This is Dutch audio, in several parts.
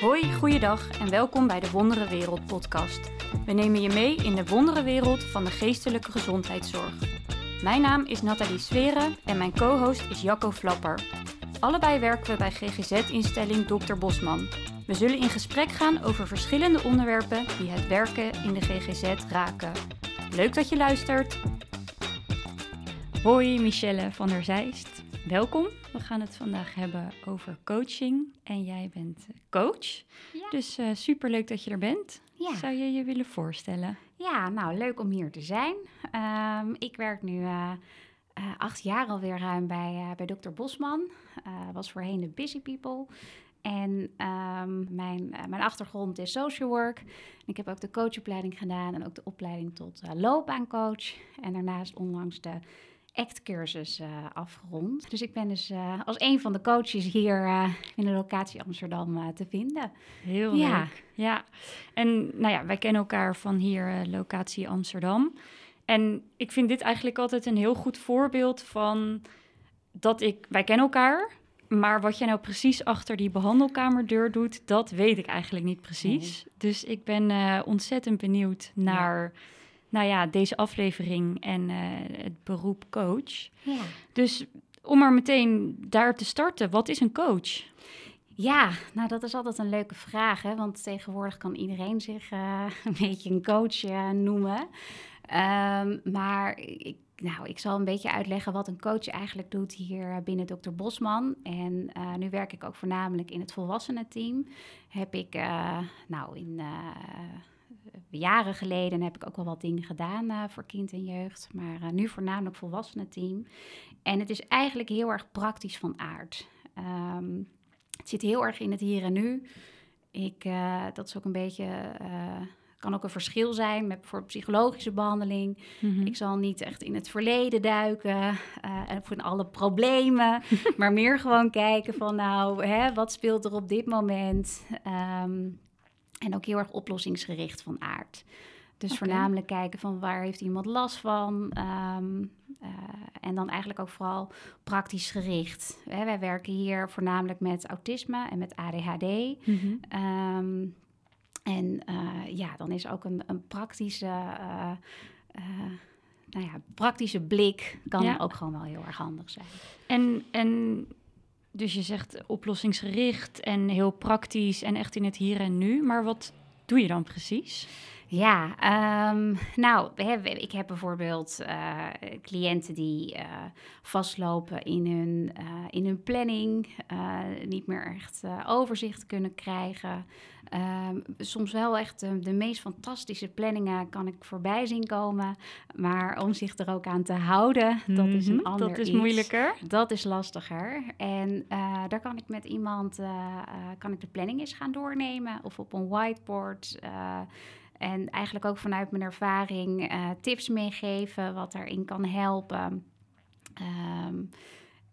Hoi, goeiedag en welkom bij de Wondere Wereld podcast. We nemen je mee in de wondere wereld van de geestelijke gezondheidszorg. Mijn naam is Nathalie Sweren en mijn co-host is Jacco Flapper. Allebei werken we bij GGZ-instelling Dr. Bosman. We zullen in gesprek gaan over verschillende onderwerpen die het werken in de GGZ raken. Leuk dat je luistert. Hoi, Michelle van der Zijst. Welkom. We gaan het vandaag hebben over coaching en jij bent coach. Ja. Dus uh, superleuk dat je er bent. Ja. Zou je je willen voorstellen? Ja, nou leuk om hier te zijn. Ehm, ik werk nu eh, eh, acht jaar alweer ruim bij, eh, bij Dr. Bosman. Eh, was voorheen de Busy People. En ehm, mijn, eh, mijn achtergrond is social work. Ik heb ook de coachopleiding gedaan en ook de opleiding tot eh, loopbaancoach. En daarnaast onlangs de ACT-cursus eh, afgerond. Dus ik ben dus eh, als een van de coaches hier eh, in de locatie Amsterdam te vinden. Heel Ja. leuk. Ja. En nou ja, wij kennen elkaar van hier, locatie Amsterdam. En ik vind dit eigenlijk altijd een heel goed voorbeeld van dat ik, wij kennen elkaar, maar wat jij nou precies achter die behandelkamerdeur doet, dat weet ik eigenlijk niet precies. Dus ik ben ontzettend benieuwd naar, nou ja, deze aflevering en eh, het beroep coach. Ja. Dus om maar meteen daar te starten, wat is een coach? Ja, nou dat is altijd een leuke vraag, hè? want tegenwoordig kan iedereen zich eh, een beetje een coach eh, noemen. Ehm, maar ik, nou, ik zal een beetje uitleggen wat een coach eigenlijk doet hier binnen Dr. Bosman. En nu werk ik ook voornamelijk in het volwassenenteam. Heb ik, nou in jaren geleden heb ik ook wel wat dingen gedaan eh, voor kind en jeugd. Maar eh, nu voornamelijk volwassenenteam. En het is eigenlijk heel erg praktisch van aard. Ehm, het zit heel erg in het hier en nu. Ik, eh, dat is ook een beetje, eh, kan ook een verschil zijn met bijvoorbeeld psychologische behandeling. Mhm. Ik zal niet echt in het verleden duiken eh, en voor alle problemen, maar meer gewoon kijken van nou, hè, wat speelt er op dit moment? Ehm, en ook heel erg oplossingsgericht van aard. Dus voornamelijk kijken van waar heeft iemand last van. Eh, en dan eigenlijk ook vooral praktisch gericht. Hè, wij werken hier voornamelijk met autisme en met ADHD. Mhm. Ehm, en eh, ja, dan is ook een, een praktische, eh, nou ja, praktische blik kan Ja. ook gewoon wel heel erg handig zijn. En, en dus je zegt oplossingsgericht en heel praktisch en echt in het hier en nu. Maar wat doe je dan precies? Ja, ehm, nou, ik heb bijvoorbeeld eh, cliënten die eh, vastlopen in hun, eh, in hun planning, niet meer echt overzicht kunnen krijgen. Ehm, soms wel echt de, de meest fantastische planningen kan ik voorbij zien komen, maar om zich er ook aan te houden, dat is een Mhm, ander Dat is iets. moeilijker. Dat is lastiger. En eh, daar kan ik met iemand kan ik de planning eens gaan doornemen. Of op een whiteboard. En eigenlijk ook vanuit mijn ervaring eh, tips meegeven wat daarin kan helpen. Ehm,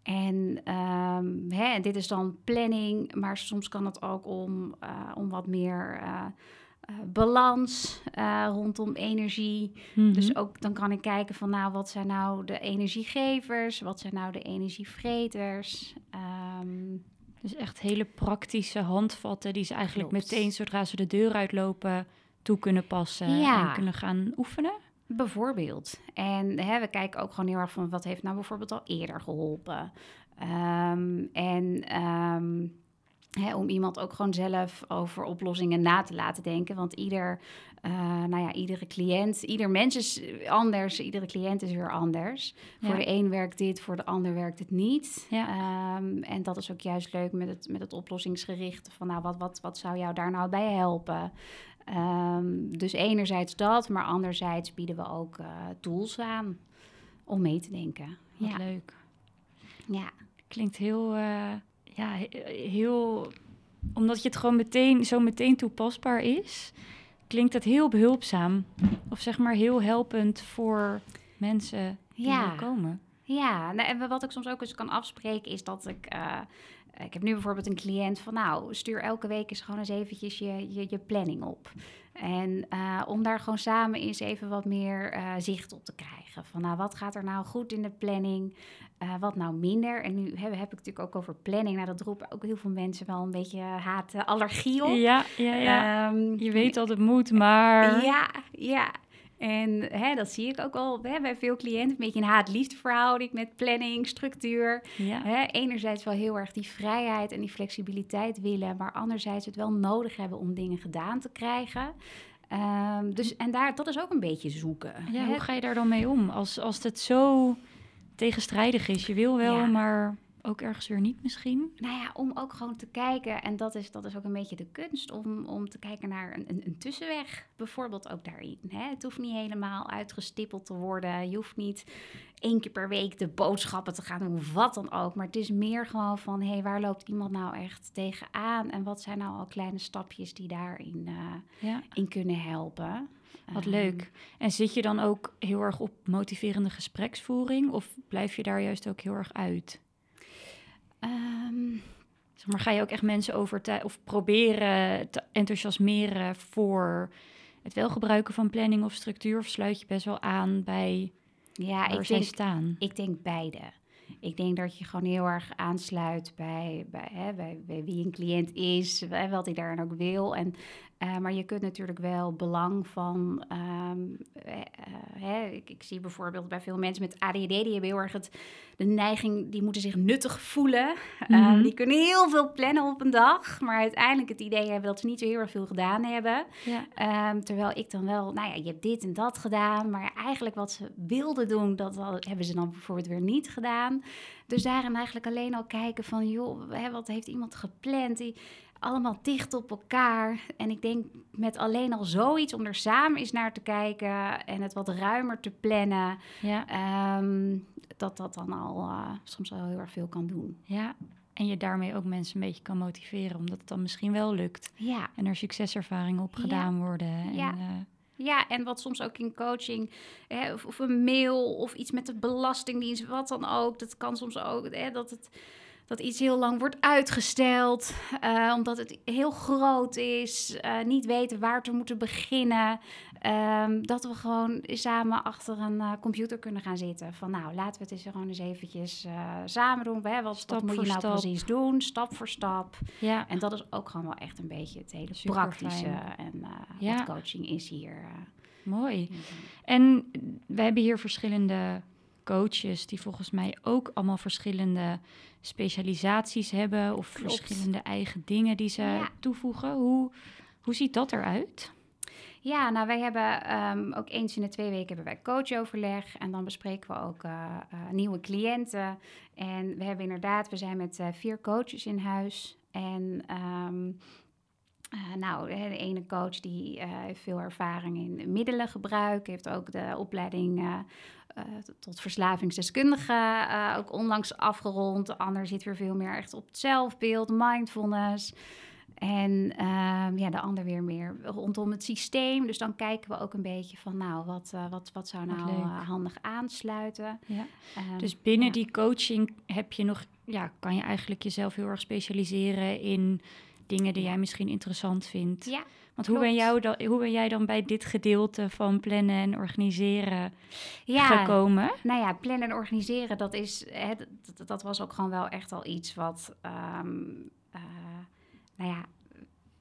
en ehm, hè, dit is dan planning, maar soms kan het ook om, eh, om wat meer eh, balans rondom energie. Mhm. Dus ook dan kan ik kijken van nou, wat zijn nou de energiegevers, wat zijn nou de energievreters. Ehm, Dus echt hele praktische handvatten die ze eigenlijk Klopt. meteen zodra ze de deur uitlopen toe kunnen passen Ja. en kunnen gaan oefenen. bijvoorbeeld. En hè, we kijken ook gewoon heel erg van wat heeft nou bijvoorbeeld al eerder geholpen. Ehm, en ehm, hè, om iemand ook gewoon zelf over oplossingen na te laten denken. Want ieder, eh, nou ja, iedere cliënt, ieder mens is anders, iedere cliënt is weer anders. Ja. Voor de een werkt dit, voor de ander werkt het niet. Ja. Ehm, en dat is ook juist leuk met het, met het oplossingsgerichte. Van nou, wat, wat, wat zou jou daar nou bij helpen? Ehm, dus enerzijds dat, maar anderzijds bieden we ook eh, tools aan om mee te denken. Wat Ja, leuk. ja. Klinkt heel, eh, ja, he- heel... Omdat je het gewoon meteen, zo meteen toepasbaar is, klinkt het heel behulpzaam. Of zeg maar heel helpend voor mensen die Ja. komen. Ja, nou, en wat ik soms ook eens kan afspreken is dat ik, eh, ik heb nu bijvoorbeeld een cliënt van, nou, stuur elke week eens gewoon eens eventjes je, je, je planning op. En uh, om daar gewoon samen eens even wat meer uh, zicht op te krijgen. Van nou, wat gaat er nou goed in de planning? Uh, wat nou minder? En nu heb, heb, ik natuurlijk ook over planning. Nou, dat roepen ook heel veel mensen wel een beetje haat-allergie op. Ja, ja, ja. Um, je weet dat het moet, maar... Ja, ja. En hè, dat zie ik ook al hè, bij veel cliënten. Een beetje een haat-liefde verhouding met planning, structuur. Ja. Hè, enerzijds wel heel erg die vrijheid en die flexibiliteit willen, maar anderzijds het wel nodig hebben om dingen gedaan te krijgen. Um, dus, en daar, dat is ook een beetje zoeken. Ja, hoe ga je daar dan mee om? Als, als het zo tegenstrijdig is. Je wil wel, ja. maar ook ergens weer niet misschien? Nou ja, om ook gewoon te kijken, en dat is, dat is ook een beetje de kunst, om, om te kijken naar een, een, een tussenweg, bijvoorbeeld ook daarin. Hè? Het hoeft niet helemaal uitgestippeld te worden, je hoeft niet één keer per week de boodschappen te gaan doen, wat dan ook. Maar het is meer gewoon van, hé, hey, waar loopt iemand nou echt tegenaan? En wat zijn nou al kleine stapjes die daarin uh, ja. in kunnen helpen? Wat leuk. En zit je dan ook heel erg op motiverende gespreksvoering? Of blijf je daar juist ook heel erg uit? Um, zeg maar ga je ook echt mensen overtuigen of proberen te enthousiasmeren voor het wel gebruiken van planning of structuur? Of sluit je best wel aan bij ja, waar ik zij denk, staan? Ik denk beide. Ik denk dat je gewoon heel erg aansluit bij, bij, hè, bij, bij wie een cliënt is, wat hij daar ook wil. En uh, maar je kunt natuurlijk wel belang van. Um, uh, hè, ik, ik, zie bijvoorbeeld bij veel mensen met ADHD, die hebben heel erg het, de neiging, die moeten zich nuttig voelen. Mm -hmm. um, die kunnen heel veel plannen op een dag, maar uiteindelijk het idee hebben dat ze niet zo heel erg veel gedaan hebben. Ja. Um, terwijl ik dan wel, nou ja, je hebt dit en dat gedaan, maar eigenlijk wat ze wilden doen, dat hebben ze dan bijvoorbeeld weer niet gedaan. Dus daarin eigenlijk alleen al kijken van, joh, hè, wat heeft iemand gepland? Die, allemaal dicht op elkaar. En ik denk met alleen al zoiets om er samen eens naar te kijken en het wat ruimer te plannen, ja. Um, dat dat dan al uh, soms al heel erg veel kan doen. Ja, en je daarmee ook mensen een beetje kan motiveren, omdat het dan misschien wel lukt. Ja. En er succeservaringen op gedaan ja. worden. En, ja. Uh, ja, en wat soms ook in coaching, hè, of, of, een mail of iets met de belastingdienst, wat dan ook. Dat kan soms ook, hè, dat het dat iets heel lang wordt uitgesteld, uh, omdat het heel groot is, uh, niet weten waar te moeten beginnen. Um, dat we gewoon samen achter een uh, computer kunnen gaan zitten. Van nou, laten we het eens gewoon eens eventjes samen doen. Hè? Wat, stap wat moet je nou stap. precies doen, stap voor stap. Ja. En dat is ook gewoon wel echt een beetje het hele Super praktische fijn. en ja. wat coaching is hier. Mooi. En we hebben hier verschillende coaches die volgens mij ook allemaal verschillende specialisaties hebben of verschillende eigen dingen die ze toevoegen. Hoe, hoe ziet dat eruit? Ja, nou wij hebben um, ook eens in de twee weken hebben wij coachoverleg en dan bespreken we ook uh, uh, nieuwe cliënten. En we hebben inderdaad, we zijn met uh, vier coaches in huis en um, uh, nou, de ene coach die uh, heeft veel ervaring in middelengebruik, heeft ook de opleiding uh, tot verslavingsdeskundige ook onlangs afgerond. De ander zit weer veel meer echt op het zelfbeeld, mindfulness. En ehm, ja, de ander weer meer rondom het systeem. Dus dan kijken we ook een beetje van, nou, wat, wat, wat zou nou handig aansluiten. Ja. Um, dus binnen ja. die coaching heb je nog, ja, kan je eigenlijk jezelf heel erg specialiseren in dingen die jij misschien interessant vindt. Ja. Want hoe ben, jou dan, hoe ben jij dan bij dit gedeelte van plannen en organiseren ja, gekomen? Nou ja, plannen en organiseren, dat, is, hè, dat, dat, was ook gewoon wel echt al iets wat, um, uh, nou ja,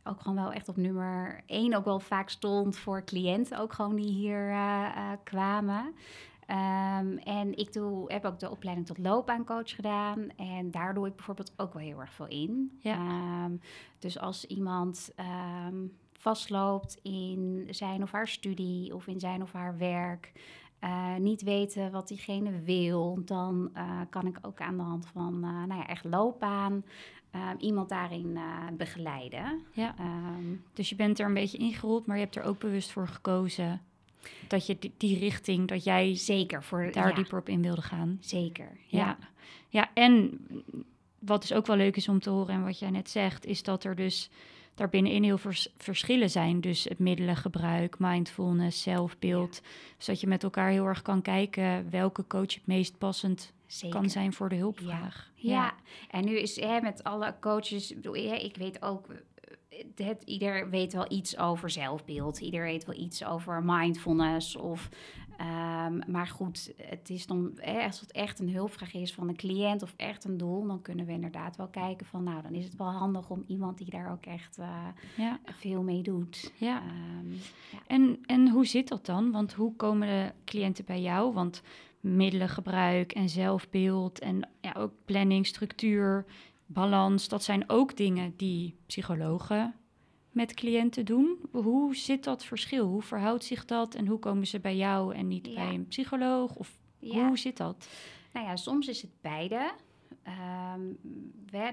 ook gewoon wel echt op nummer één ook wel vaak stond voor cliënten, ook gewoon die hier uh, uh, kwamen. Um, en ik doe, heb ook de opleiding tot loopbaancoach gedaan. En daar doe ik bijvoorbeeld ook wel heel erg veel in. Ja. Um, dus als iemand um, vastloopt in zijn of haar studie of in zijn of haar werk. Uh, niet weten wat diegene wil, dan uh, kan ik ook aan de hand van uh, nou ja, echt loopbaan iemand daarin begeleiden. Ja. dus je bent er een beetje ingerold, maar je hebt er ook bewust voor gekozen dat je die, die, richting, dat jij zeker voor daar ja. dieper op in wilde gaan. Zeker. Ja. ja. ja. en wat dus ook wel leuk is om te horen en wat jij net zegt, is dat er dus daarbinnenin heel veel verschillen zijn. Dus het middelengebruik, mindfulness, zelfbeeld. Zodat je met elkaar heel erg kan kijken welke coach het meest passend kan zijn voor de hulpvraag. Ja, ja. en nu is hè, met alle coaches, ik weet ook het, ieder weet wel iets over zelfbeeld. Ieder weet wel iets over mindfulness. Of, um, maar goed, het is dan, als het echt een hulpvraag is van een cliënt of echt een doel, dan kunnen we inderdaad wel kijken van, nou, dan is het wel handig om iemand die daar ook echt uh, ja. veel mee doet. Ja. Um, ja. En, en hoe zit dat dan? Want hoe komen de cliënten bij jou? Want middelengebruik en zelfbeeld en ja, ook planning, structuur balans, dat zijn ook dingen die psychologen met cliënten doen. Hoe zit dat verschil? Hoe verhoudt zich dat en hoe komen ze bij jou en niet bij een psycholoog? Of hoe zit dat? Nou ja, soms is het beide. Um,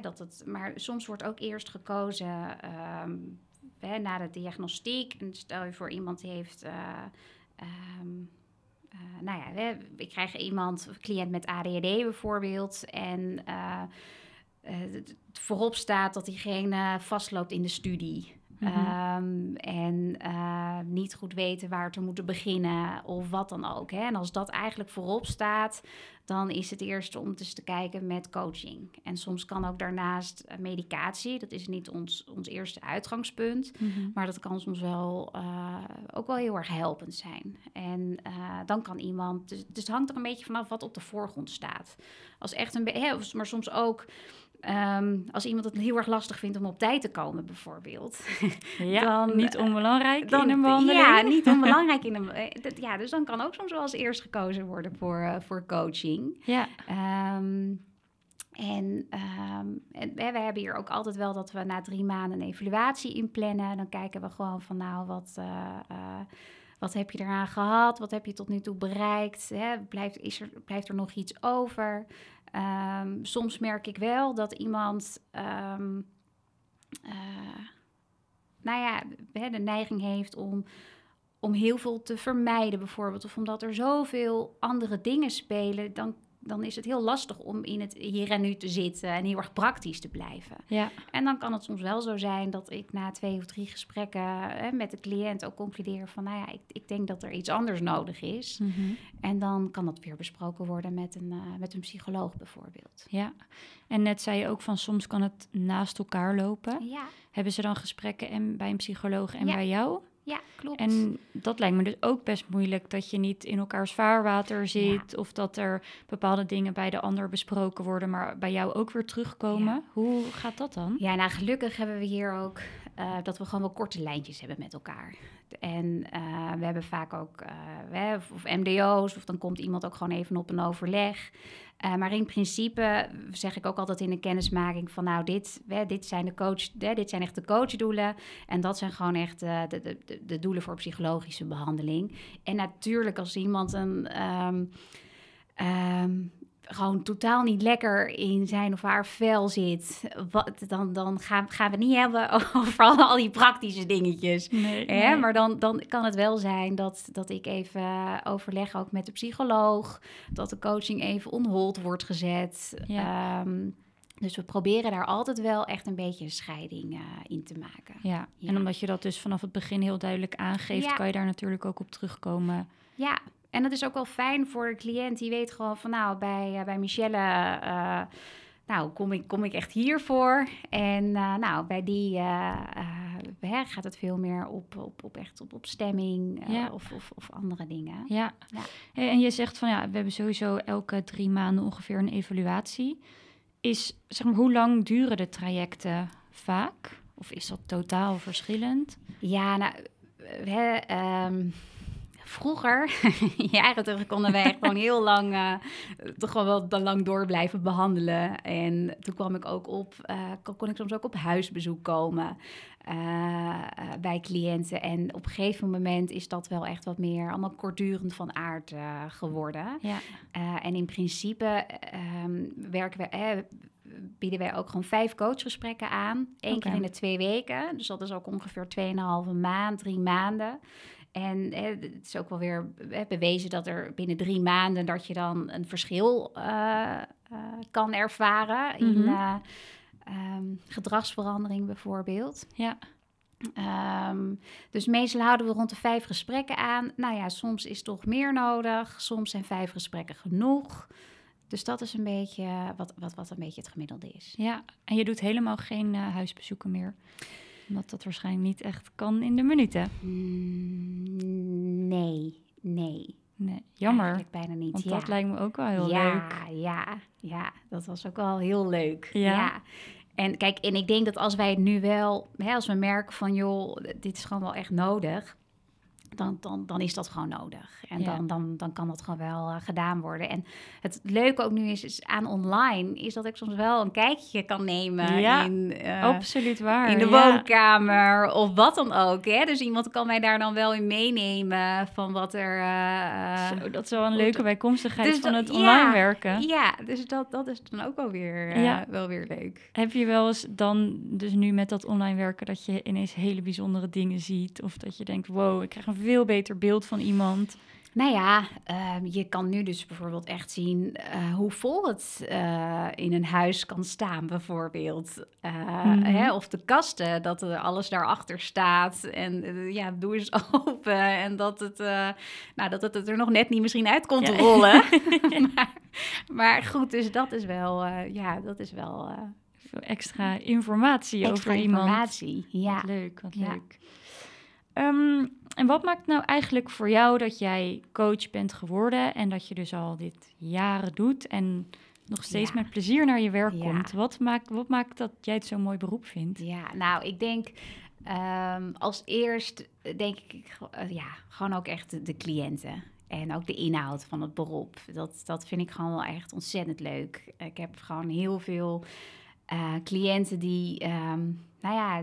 dat het, maar soms wordt ook eerst gekozen um, na de diagnostiek. En stel je voor iemand die heeft. Uh, um, uh, nou ja, ik krijg iemand, een cliënt met ADHD bijvoorbeeld. En uh, uh, voorop staat dat diegene vastloopt in de studie. Mhm. Ehm, en uh, niet goed weten waar te moeten beginnen of wat dan ook. Hè. En als dat eigenlijk voorop staat, dan is het eerst om dus te kijken met coaching. En soms kan ook daarnaast uh, medicatie. Dat is niet ons, ons eerste uitgangspunt. Mhm. Maar dat kan soms wel uh, ook wel heel erg helpend zijn. En dan kan iemand. Dus, dus, het hangt er een beetje vanaf wat op de voorgrond staat. Als echt een. Hè, maar soms ook. Ehm, als iemand het heel erg lastig vindt om op tijd te komen, bijvoorbeeld. Ja, dan, niet eh, onbelangrijk dan, in een behandeling. Ja, niet onbelangrijk in een... Eh, ja, dus dan kan ook soms wel als eerst gekozen worden voor, uh, voor coaching. Ja. Um, en, um, en we hebben hier ook altijd wel dat we na drie maanden een evaluatie inplannen. Dan kijken we gewoon van nou, wat... Uh, wat heb je eraan gehad? Wat heb je tot nu toe bereikt? Hè? Blijft, is er, blijft er nog iets over? Um, soms merk ik wel dat iemand, um, uh, nou ja, de neiging heeft om, om heel veel te vermijden, bijvoorbeeld. Of omdat er zoveel andere dingen spelen, dan dan is het heel lastig om in het hier en nu te zitten en heel erg praktisch te blijven. Ja. En dan kan het soms wel zo zijn dat ik na twee of drie gesprekken hè, met de cliënt ook concludeer van, nou ja, ik, ik denk dat er iets anders nodig is. Mhm. En dan kan dat weer besproken worden met een, uh, met een psycholoog bijvoorbeeld. Ja, en net zei je ook van soms kan het naast elkaar lopen. Ja. Hebben ze dan gesprekken en bij een psycholoog en bij jou? Ja, klopt. En dat lijkt me dus ook best moeilijk dat je niet in elkaars vaarwater zit of dat er bepaalde dingen bij de ander besproken worden, maar bij jou ook weer terugkomen. Hoe gaat dat dan? Ja, nou gelukkig hebben we hier ook uh, dat we gewoon wel korte lijntjes hebben met elkaar. En uh, we hebben vaak ook uh, of MDO's, of dan komt iemand ook gewoon even op een overleg. Maar in principe zeg ik ook altijd in de kennismaking van nou, dit, dit zijn de coach, dit zijn echt de coachdoelen. En dat zijn gewoon echt de, de, de, de doelen voor psychologische behandeling. En natuurlijk als iemand een. Um, um, gewoon totaal niet lekker in zijn of haar vel zit, wat, dan, dan gaan, gaan we niet hebben over al, die praktische dingetjes. Nee, hè? Maar dan, dan kan het wel zijn dat, dat ik even overleg ook met de psycholoog, dat de coaching even on hold wordt gezet. Ja. Ehm, dus we proberen daar altijd wel echt een beetje een scheiding uh, in te maken. Ja. ja. en omdat je dat dus vanaf het begin heel duidelijk aangeeft, kan je daar natuurlijk ook op terugkomen. Ja, en dat is ook wel fijn voor de cliënt. Die weet gewoon van nou, bij, uh, bij Michelle... Uh, nou, kom ik, kom ik echt hiervoor? En uh, nou, bij die hè, gaat het veel meer op, op, op echt op, op stemming ja. of, of, of, andere dingen. Ja. ja. En je zegt van ja, we hebben sowieso elke drie maanden ongeveer een evaluatie. Is, zeg maar, hoe lang duren de trajecten vaak? Of is dat totaal verschillend? Ja, nou, we, um, vroeger, jaren terug, konden wij gewoon heel lang, uh, toch wel wel lang door blijven behandelen. En toen kwam ik ook op, uh, kon ik soms ook op huisbezoek komen uh, bij cliënten. En op een gegeven moment is dat wel echt wat meer allemaal kortdurend van aard geworden. Ja. en in principe um, werken we bieden wij ook gewoon vijf coachgesprekken aan. Eén keer in de twee weken. Dus dat is ook ongeveer 2,5 maand, drie maanden. En hè, het is ook wel weer hè, bewezen dat er binnen drie maanden dat je dan een verschil uh, uh, kan ervaren in, uh, Ehm, gedragsverandering bijvoorbeeld. Ja. Ehm, dus meestal houden we rond de vijf gesprekken aan. Nou ja, soms is toch meer nodig. Soms zijn vijf gesprekken genoeg. Dus dat is een beetje wat, wat, wat een beetje het gemiddelde is. Ja, en je doet helemaal geen huisbezoeken meer? Omdat dat waarschijnlijk niet echt kan in de minuten. Mm, nee, nee. Nee, jammer. Eigenlijk bijna niet. Want ja. dat lijkt me ook wel heel ja, leuk. Ja, ja, dat was ook wel heel leuk. Ja. ja. En kijk, en ik denk dat als wij het nu wel, hè, als we merken van joh, dit is gewoon wel echt nodig, dan, dan, dan is dat gewoon nodig. En Ja. dan, dan, dan kan dat gewoon wel eh, gedaan worden. En het leuke ook nu is, is aan online, is dat ik soms wel een kijkje kan nemen Ja, in, eh, Absoluut waar. in de ja. woonkamer of wat dan ook. Hè? Dus iemand kan mij daar dan wel in meenemen van wat er... eh, Zo, dat is wel een leuke bijkomstigheid Dus van dat- het online ja, werken. Ja, dus dat, dat is dan ook wel weer, Ja. wel weer leuk. Heb je wel eens dan, dus nu met dat online werken, dat je ineens hele bijzondere dingen ziet? Of dat je denkt, wow, ik krijg een veel beter beeld van iemand. Nou ja, ehm, je kan nu dus bijvoorbeeld echt zien eh, hoe vol het eh, in een huis kan staan, bijvoorbeeld. Eh, Mhm. hè, of de kasten, dat er alles daarachter staat. En ja, doe eens open. En dat het, nou, dat het er nog net niet misschien uit Ja. rollen. maar, maar goed, dus dat is wel, ja, dat is wel extra informatie extra over iemand. informatie. Ja. Wat leuk, wat Ja. leuk. Ehm, en wat maakt nou eigenlijk voor jou dat jij coach bent geworden en dat je dus al dit jaren doet en nog steeds Ja. met plezier naar je werk Ja. komt? Wat maakt, wat maakt dat jij het zo'n mooi beroep vindt? Ja, nou, ik denk ehm, als eerst denk ik eh, ja, gewoon ook echt de, de cliënten. En ook de inhoud van het beroep. Dat, dat vind ik gewoon wel echt ontzettend leuk. Ik heb gewoon heel veel eh, cliënten die, ehm, nou ja,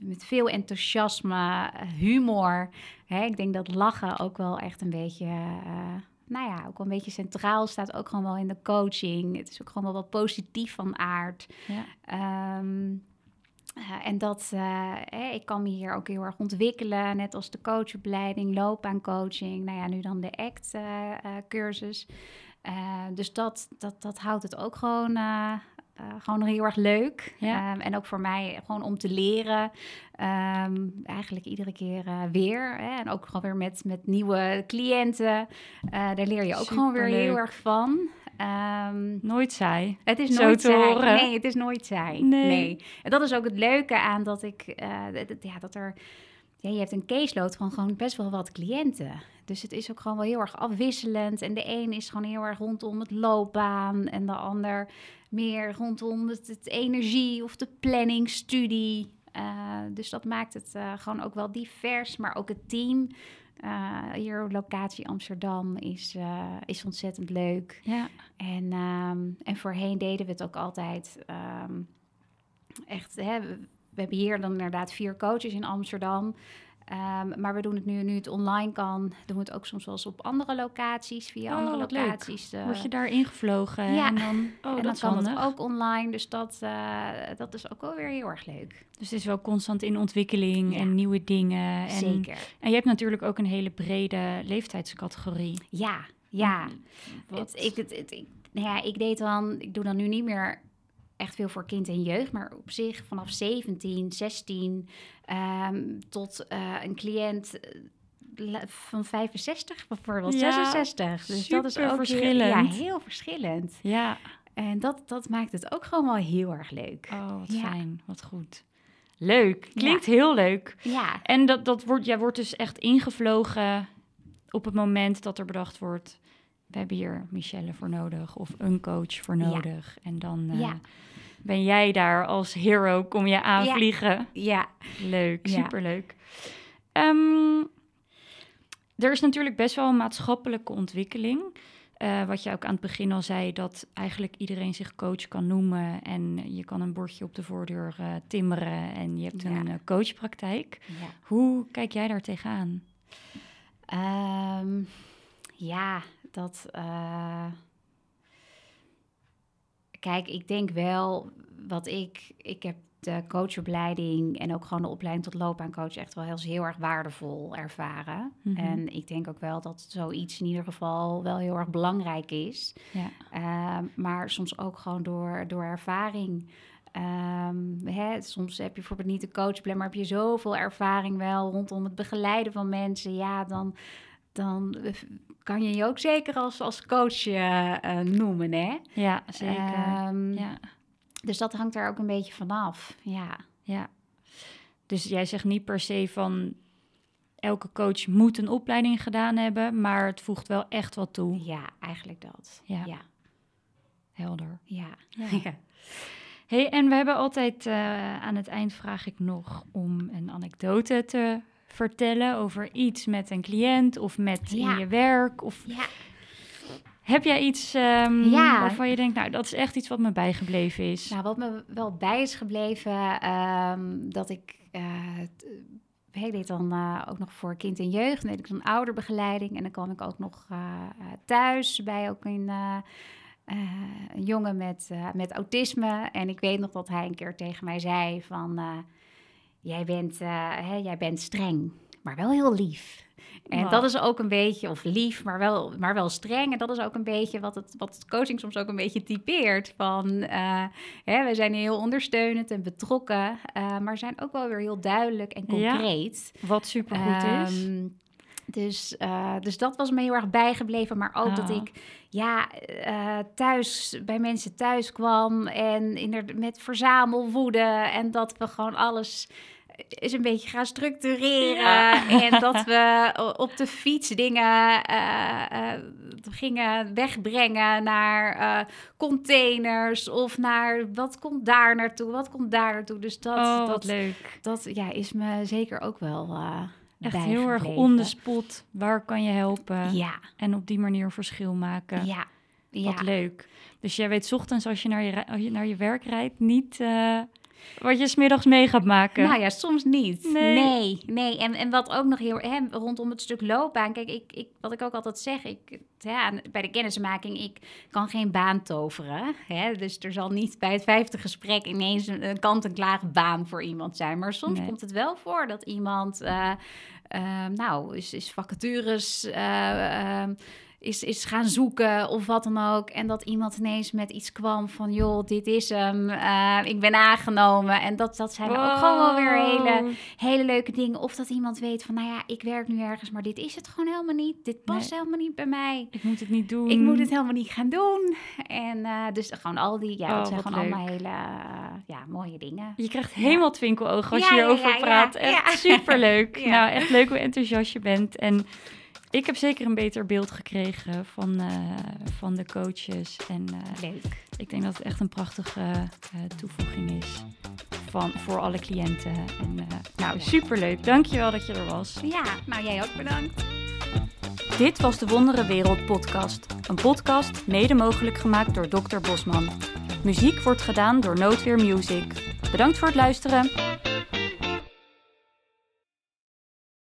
met veel enthousiasme, humor. Hè, ik denk dat lachen ook wel echt een beetje, eh, nou ja, ook wel een beetje centraal staat. Ook gewoon wel in de coaching. Het is ook gewoon wel wat positief van aard. Ja. Ehm, eh, en dat, eh, ik kan me hier ook heel erg ontwikkelen, net als de coachopleiding, loopbaancoaching, nou ja, nu dan de ACT-cursus. dus dat, dat, dat houdt het ook gewoon, eh, gewoon heel erg leuk. Ja. Ehm, en ook voor mij gewoon om te leren, ehm, eigenlijk iedere keer eh, weer. Hè, en ook gewoon weer met, met nieuwe cliënten. Eh, daar leer je ook gewoon weer heel erg van. Ehm, Nooit saai. het is Zo nooit te saai. horen. Nee, het is nooit saai. Nee. Nee. En dat is ook het leuke aan dat ik, ja, dat er, ja, je hebt een caseload van gewoon best wel wat cliënten. Dus het is ook gewoon wel heel erg afwisselend. En de een is gewoon heel erg rondom het loopbaan en de ander meer rondom het, het energie of de planning, studie. Eh, dus dat maakt het eh, gewoon ook wel divers, maar ook het team. eh, hier locatie Amsterdam is, is ontzettend leuk. Ja. En, ehm, en voorheen deden we het ook altijd ehm, echt. Hè, we, hebben hier dan inderdaad vier coaches in Amsterdam. Ehm, maar we doen het nu, nu het online kan, doen we het ook soms wel eens op andere locaties, via Oh, andere locaties. eh, Word je daar ingevlogen ja. en dan, oh, en dat dan kan handig. het ook online, dus dat, eh, dat is ook wel weer heel erg leuk. Dus het is wel constant in ontwikkeling Ja. en nieuwe dingen. En, Zeker. En je hebt natuurlijk ook een hele brede leeftijdscategorie. Ja, ja. Wat? Het, ik, het, het- ik, nou ja, ik deed dan, ik doe dan nu niet meer echt veel voor kind en jeugd, maar op zich vanaf 17, 16 ehm, tot eh, een cliënt eh, van 65 bijvoorbeeld, Ja, 66. Dus dat is ook heel- verschillend. ja, heel verschillend. Ja, En dat, dat maakt het ook gewoon wel heel erg leuk. oh, wat Ja. fijn, wat goed. Leuk, klinkt heel leuk. Ja, En dat, dat wordt, jij wordt dus echt ingevlogen op het moment dat er bedacht wordt... we hebben hier Michelle voor nodig of een coach voor Ja. nodig. En dan eh, Ja. Ben jij daar als hero, kom je aanvliegen. ja, Leuk, Ja. superleuk. Ehm, er is natuurlijk best wel een maatschappelijke ontwikkeling. Eh, wat je ook aan het begin al zei, dat eigenlijk iedereen zich coach kan noemen. En je kan een bordje op de voordeur eh, timmeren en je hebt Ja. een eh, coachpraktijk. ja. Hoe kijk jij daar tegenaan? Ehm, ja, dat. Kijk, ik denk wel wat ik. Ik heb de coachopleiding en ook gewoon de opleiding tot loopbaancoach echt wel heel, heel erg waardevol ervaren. Mhm. En ik denk ook wel dat zoiets in ieder geval wel heel erg belangrijk is. Ja, Ehm, maar soms ook gewoon door, door ervaring. Ehm, hè, soms heb je bijvoorbeeld niet de coachplan, maar heb je zoveel ervaring wel rondom het begeleiden van mensen. Ja, dan, dan kan je je ook zeker als, als coach uh, noemen, hè? Ja, zeker. Um, ja. Dus dat hangt er ook een beetje vanaf, ja. Ja. Dus jij zegt niet per se van elke coach moet een opleiding gedaan hebben, maar het voegt wel echt wat toe. Ja, eigenlijk dat. Ja. ja. Helder. Ja. ja. Hey, en we hebben altijd uh, aan het eind vraag ik nog om een anekdote te vertellen over iets met een cliënt of met in je werk. Of ja. Heb jij iets um, waarvan je denkt, nou, dat is echt iets wat me bijgebleven is? Nou, wat me wel bij is gebleven, um, dat ik uh, ik deed dan uh, ook nog voor kind en jeugd. Dan deed ik zo'n ouderbegeleiding. En dan kwam ik ook nog uh, thuis bij ook een, uh, een jongen met, met autisme. En ik weet nog dat hij een keer tegen mij zei van... jij, bent, hè, jij bent streng, maar wel heel lief. En dat is ook een beetje, of lief, maar wel, maar wel streng. En dat is ook een beetje wat het, wat het coaching soms ook een beetje typeert. Van, uh, hè, we zijn heel ondersteunend en betrokken, uh, maar zijn ook wel weer heel duidelijk en concreet. wat supergoed um, is. Dus, uh, dus dat was me heel erg bijgebleven. Maar ook dat ah. ik ja, thuis bij mensen thuis kwam en in met verzamelwoede. En dat we gewoon alles is een beetje gaan structureren. En dat we op de fiets dingen uh, gingen wegbrengen naar uh, containers of naar wat komt daar naartoe, wat komt daar naartoe. Dus dat, oh, dat, leuk. dat ja, is me zeker ook wel. Echt heel erg on the spot. Waar kan je helpen? Ja. En op die manier een verschil maken. Ja. Wat leuk. Dus jij weet ochtends als je naar je, als je naar je werk rijdt niet wat je smiddags mee gaat maken. Nou ja, soms niet. Nee. Nee, En, en wat ook nog heel hè, rondom het stuk loopbaan. Kijk, ik, ik, wat ik ook altijd zeg, ik, ja, bij de kennismaking, ik kan geen baan toveren. Hè? Dus er zal niet bij het vijfde gesprek ineens een, kant-en-klaar baan voor iemand zijn. Maar soms komt het wel voor dat iemand, uh, nou, is, is vacatures. Is, is gaan zoeken of wat dan ook. En dat iemand ineens met iets kwam van, joh, dit is hem, uh, ik ben aangenomen. En dat, dat zijn ook gewoon wel weer hele, hele leuke dingen. Of dat iemand weet van, nou ja, ik werk nu ergens, maar dit is het gewoon helemaal niet. Dit past helemaal niet bij mij. Ik moet het niet doen. Ik moet het helemaal niet gaan doen. En uh, dus gewoon al die, ja, oh, dat zijn gewoon allemaal hele ja, mooie dingen. Je krijgt helemaal ja. twinkelogen als je hierover praat. Echt superleuk. Nou, echt leuk hoe enthousiast je bent. En ik heb zeker een beter beeld gekregen van, uh, van de coaches. En uh, Leuk. ik denk dat het echt een prachtige uh, toevoeging is van, voor alle cliënten. En, nou, superleuk. Dankjewel dat je er was. Ja, nou jij ook bedankt. Dit was de Wondere Wereld podcast. Een podcast mede mogelijk gemaakt door Dr. Bosman. Muziek wordt gedaan door Noodweer Music. Bedankt voor het luisteren.